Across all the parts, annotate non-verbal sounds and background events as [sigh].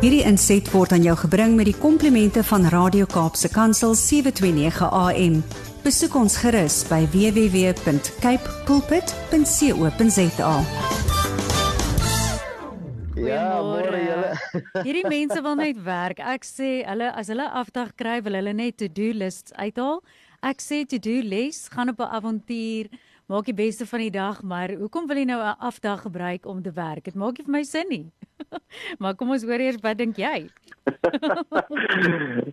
Hierdie inset word aan jou gebring met die komplimente van Radio Kaapse Kansel 729 AM. Besoek ons gerus by www.capecoolpit.co.za. Ja, môre julle. [laughs] Hierdie mense wil net werk. Ek sê hulle as hulle afdag kry, wil hulle net to-do lists uithaal. Ek sê to-do les, gaan op 'n avontuur, maak die beste van die dag, maar hoekom wil jy nou 'n afdag gebruik om te werk? Dit maak nie vir my sin nie. [laughs] maar kom ons hoor eers wat dink jy? [laughs]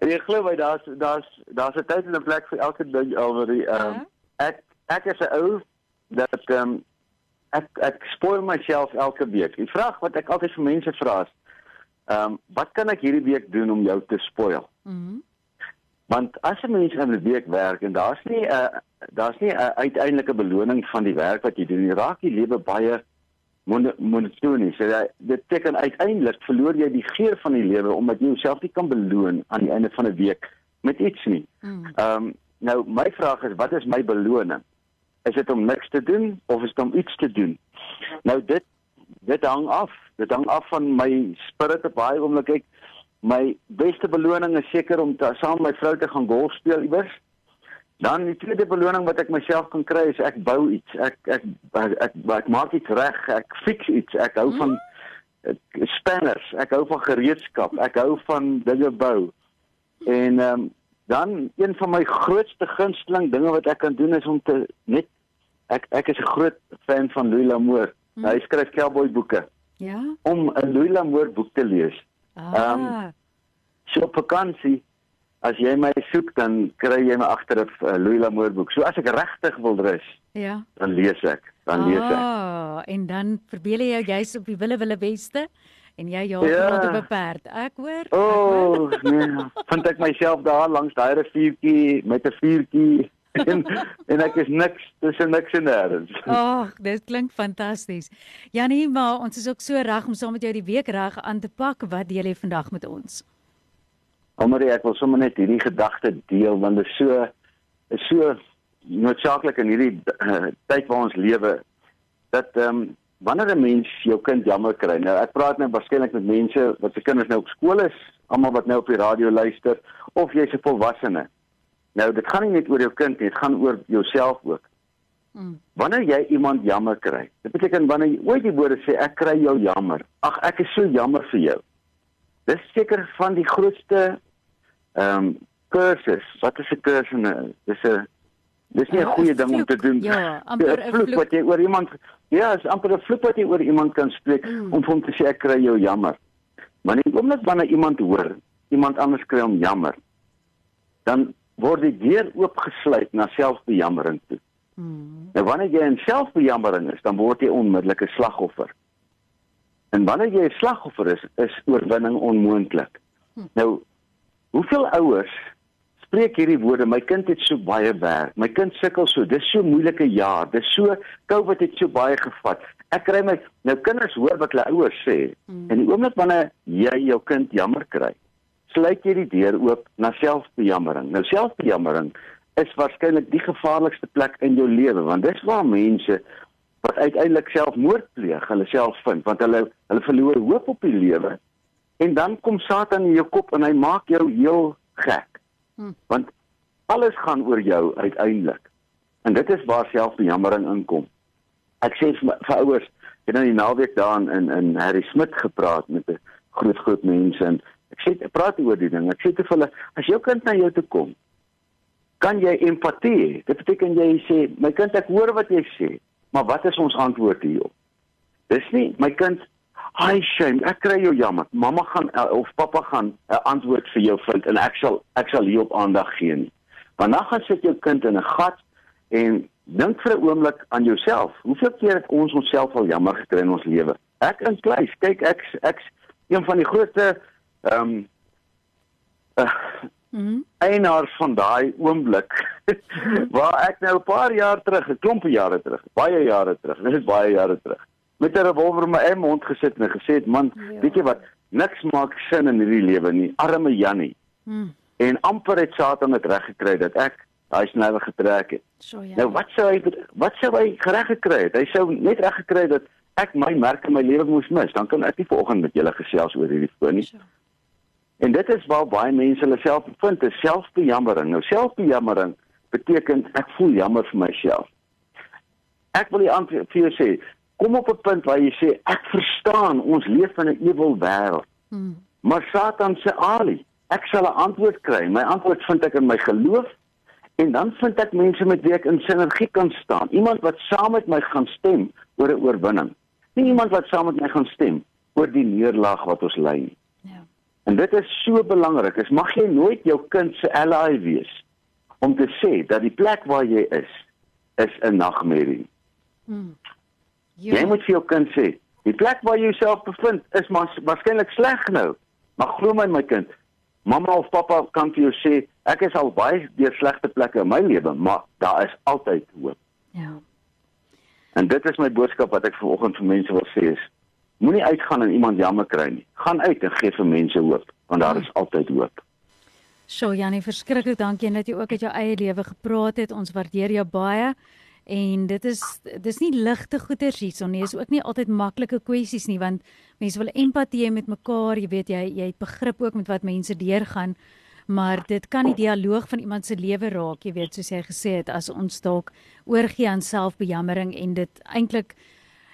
Ek glo my daar's daar's daar's 'n tyd en 'n plek vir elke ding oor die ehm um, ek ek is 'n ou dat ehm um, ek ek spoil myself elke week. Die vraag wat ek altyd vir mense vra is ehm um, wat kan ek hierdie week doen om jou te spoil? Mhm. Mm Want as 'n mens in 'n week werk en daar's nie 'n uh, daar's nie 'n uiteindelike beloning van die werk wat jy doen nie, raak die lewe baie monotonies. So dit beteken uiteindelik verloor jy die geur van die lewe omdat jy jouself nie kan beloon aan die einde van 'n week met iets nie. Hmm. Ehm um, nou my vraag is wat is my beloning? Is dit om niks te doen of is dit om iets te doen? Nou dit dit hang af. Dit hang af van my spirit op baie oomblik ek my beste beloning is seker om te, saam met my vrou te gaan golf speel iewers. Dan die tweede beloning wat ek myself kan kry is ek bou iets. Ek ek ek, ek, ek maak iets reg. Ek fix iets. Ek hou van ek, spanners. Ek hou van gereedskap. Ek hou van dinge bou. En ehm um, dan een van my grootste gunsteling dinge wat ek kan doen is om te net ek ek is 'n groot fan van Louis L'Amour. Hmm. Hy skryf cowboy boeke. Ja. Om 'n Louis L'Amour boek te lees. Ehm ah. um, so op vakansie as jy my soek dan kry jy my agter 'n uh, Louis L'Amour boek. So as ek regtig wil rus, ja. Dan lees ek, dan ah, lees ek. Ah, en dan verbeel jy jou jy's op die wille wille beste en jy jaag ja. 'n perd. Ek hoor. O, oh, nee. Vind ek myself daar langs daai riviertjie met 'n vuurtjie en en ek is niks tussen niks en nêrens. Ag, dit klink fantasties. Janie, maar ons is ook so reg om saam met jou die week reg aan te pak. Wat deel jy vandag met ons? Almarie, ek wil sommer net hierdie gedagte deel want dit is so is so noodsaaklik in hierdie uh, tyd waar ons lewe dat ehm um, wanneer 'n mens jou kind jammer kry. Nou ek praat nou waarskynlik met mense wat se kinders nou op skool is, almal wat nou op die radio luister of jy's 'n volwassene. Nou dit gaan nie net oor jou kind nie, dit gaan oor jouself ook. Hmm. Wanneer jy iemand jammer kry, dit beteken wanneer jy ooit die woorde sê ek kry jou jammer. Ag ek is so jammer vir jou. Dis seker van die grootste ehm um, kursus. Wat is 'n kursus? Nou? Dis 'n dis nie 'n goeie ding om te doen. Ja, amper 'n vloek wat jy oor iemand Ja, is amper 'n vloek wat jy oor iemand kan spreek hmm. om hom te sê ek kry jou jammer. Maar nie omdat wanneer iemand hoor, iemand anders kry hom jammer. Dan word die deur oopgesluit na selfbejammering toe. Hmm. Nou wanneer jy in selfbejammering is, dan word jy onmiddellik 'n slagoffer. En wanneer jy 'n slagoffer is, is oorwinning onmoontlik. Hmm. Nou, hoeveel ouers spreek hierdie woorde, my kind het so baie werk, my kind sukkel so, dis so moeilike jaar, dis so COVID het so baie gevat. Ek kry my nou kinders hoor wat hulle ouers sê. Hmm. En die oomblik wanneer jy jou kind jammer kry, sluit jy die deur oop na selfbejammering. Nou selfbejammering is waarskynlik die gevaarlikste plek in jou lewe want dis waar mense wat uiteindelik selfmoord pleeg, hulle self vind want hulle hulle verloor hoop op die lewe. En dan kom Satan in jou kop en hy maak jou heel gek. Hmm. Want alles gaan oor jou uiteindelik. En dit is waar selfbejammering inkom. Ek sê vir, vir ouers, ek het nou die naweek daar in in Harry Smit gepraat met 'n groot groep mense en Ek sê ek praat oor die ding. Ek sê te hulle as jou kind na jou toe kom, kan jy empatie hê. Dit beteken jy sê my kind ek hoor wat jy sê, maar wat is ons antwoord hierop? Dis nie my kind Ai shame, ek kry jou jammer. Mamma gaan eh, of pappa gaan 'n antwoord vir jou vind en ek sal ek sal hierop aandag gee nie. Want dan gaan sit jou kind in 'n gat en dink vir 'n oomblik aan jouself. Hoeveel keer het ons onsself al jammer gekry in ons lewe? Ek inkluis. Kyk, ek ek een van die grootste ehm um, uh, mm -hmm. eienaar van daai oomblik [laughs] waar ek nou 'n paar jaar terug, 'n klompie jare terug, baie jare terug, dit is baie jare terug, met 'n revolver in my mond gesit en gesê het, "Man, ja. weet jy wat? Niks maak sin in hierdie lewe nie. Arme Jannie." Mm. En amper het Satan dit reg gekry dat ek daai snywe getrek het. So ja. Nou wat sou hy wat sou hy reg gekry het? Hy sou net reg gekry dat ek my merk in my lewe moes mis, dan kan ek nie vanoggend met julle gesels oor hierdie foon nie. En dit is waar baie mense hulle self vind, is selfbejammering. Nou selfbejammering beteken ek voel jammer vir myself. Ek wil die antwoord vir jou sê, kom op 'n punt waar jy sê ek verstaan ons leef in 'n ewel wêreld. Hmm. Maar Satan sê ali, ek sal 'n antwoord kry. My antwoord vind ek in my geloof en dan vind ek mense met wie ek in sinergie kan staan. Iemand wat saam met my gaan stem oor 'n oorwinning. Nie iemand wat saam met my gaan stem oor die neerlaag wat ons ly nie. Ja. En dit is so belangrik. Is mag jy nooit jou kind se ally wees om te sê dat die plek waar jy is is 'n nagmerrie. Hmm. Jy moet vir jou kind sê, die plek waar jy jouself bevind is waarskynlik sleg nou. Maar glo my my kind, mamma of pappa kan vir jou sê, ek is al baie deur slegte plekke in my lewe, maar daar is altyd hoop. Ja. En dit is my boodskap wat ek vanoggend vir mense wil sê is moenie uitgaan en iemand jammer kry nie. Gaan uit en gee vir mense hoop, want daar is altyd hoop. Sjoe Janie, verskriklik dankie dat jy ook uit jou eie lewe gepraat het. Ons waardeer jou baie. En dit is dis nie ligte goeters hierson nie. Is ook nie altyd maklike kwessies nie want mense wil empatie hê met mekaar. Jy weet jy jy het begrip ook met wat mense deurgaan maar dit kan die dialoog van iemand se lewe raak, jy weet, soos jy gesê het, as ons dalk oorgie aan selfbejammering en dit eintlik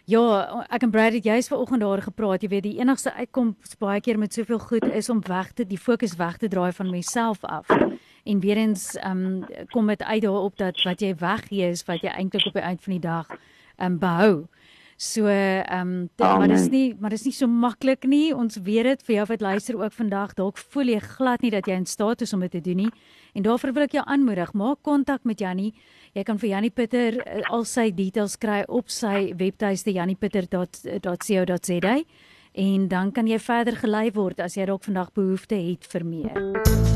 ja, ek en Brad het juist vanoggend daar gepraat, jy weet, die enigste uitkoms baie keer met soveel goed is om weg te die fokus weg te draai van myself af. En weer eens um, kom dit uit daarop dat wat jy weggee is wat jy eintlik op die eind van die dag um, behou. So ehm um, maar dis nie maar dis nie so maklik nie. Ons weet dit vir jou wat luister ook vandag. Dalk voel jy glad nie dat jy in staat is om dit te doen nie. En daarvoor wil ek jou aanmoedig, maak kontak met Jannie. Jy kan vir Jannie Pieter uh, al sy details kry op sy webtuiste janniepieter.co.za en dan kan jy verder gelei word as jy dalk vandag behoefte het vir meer.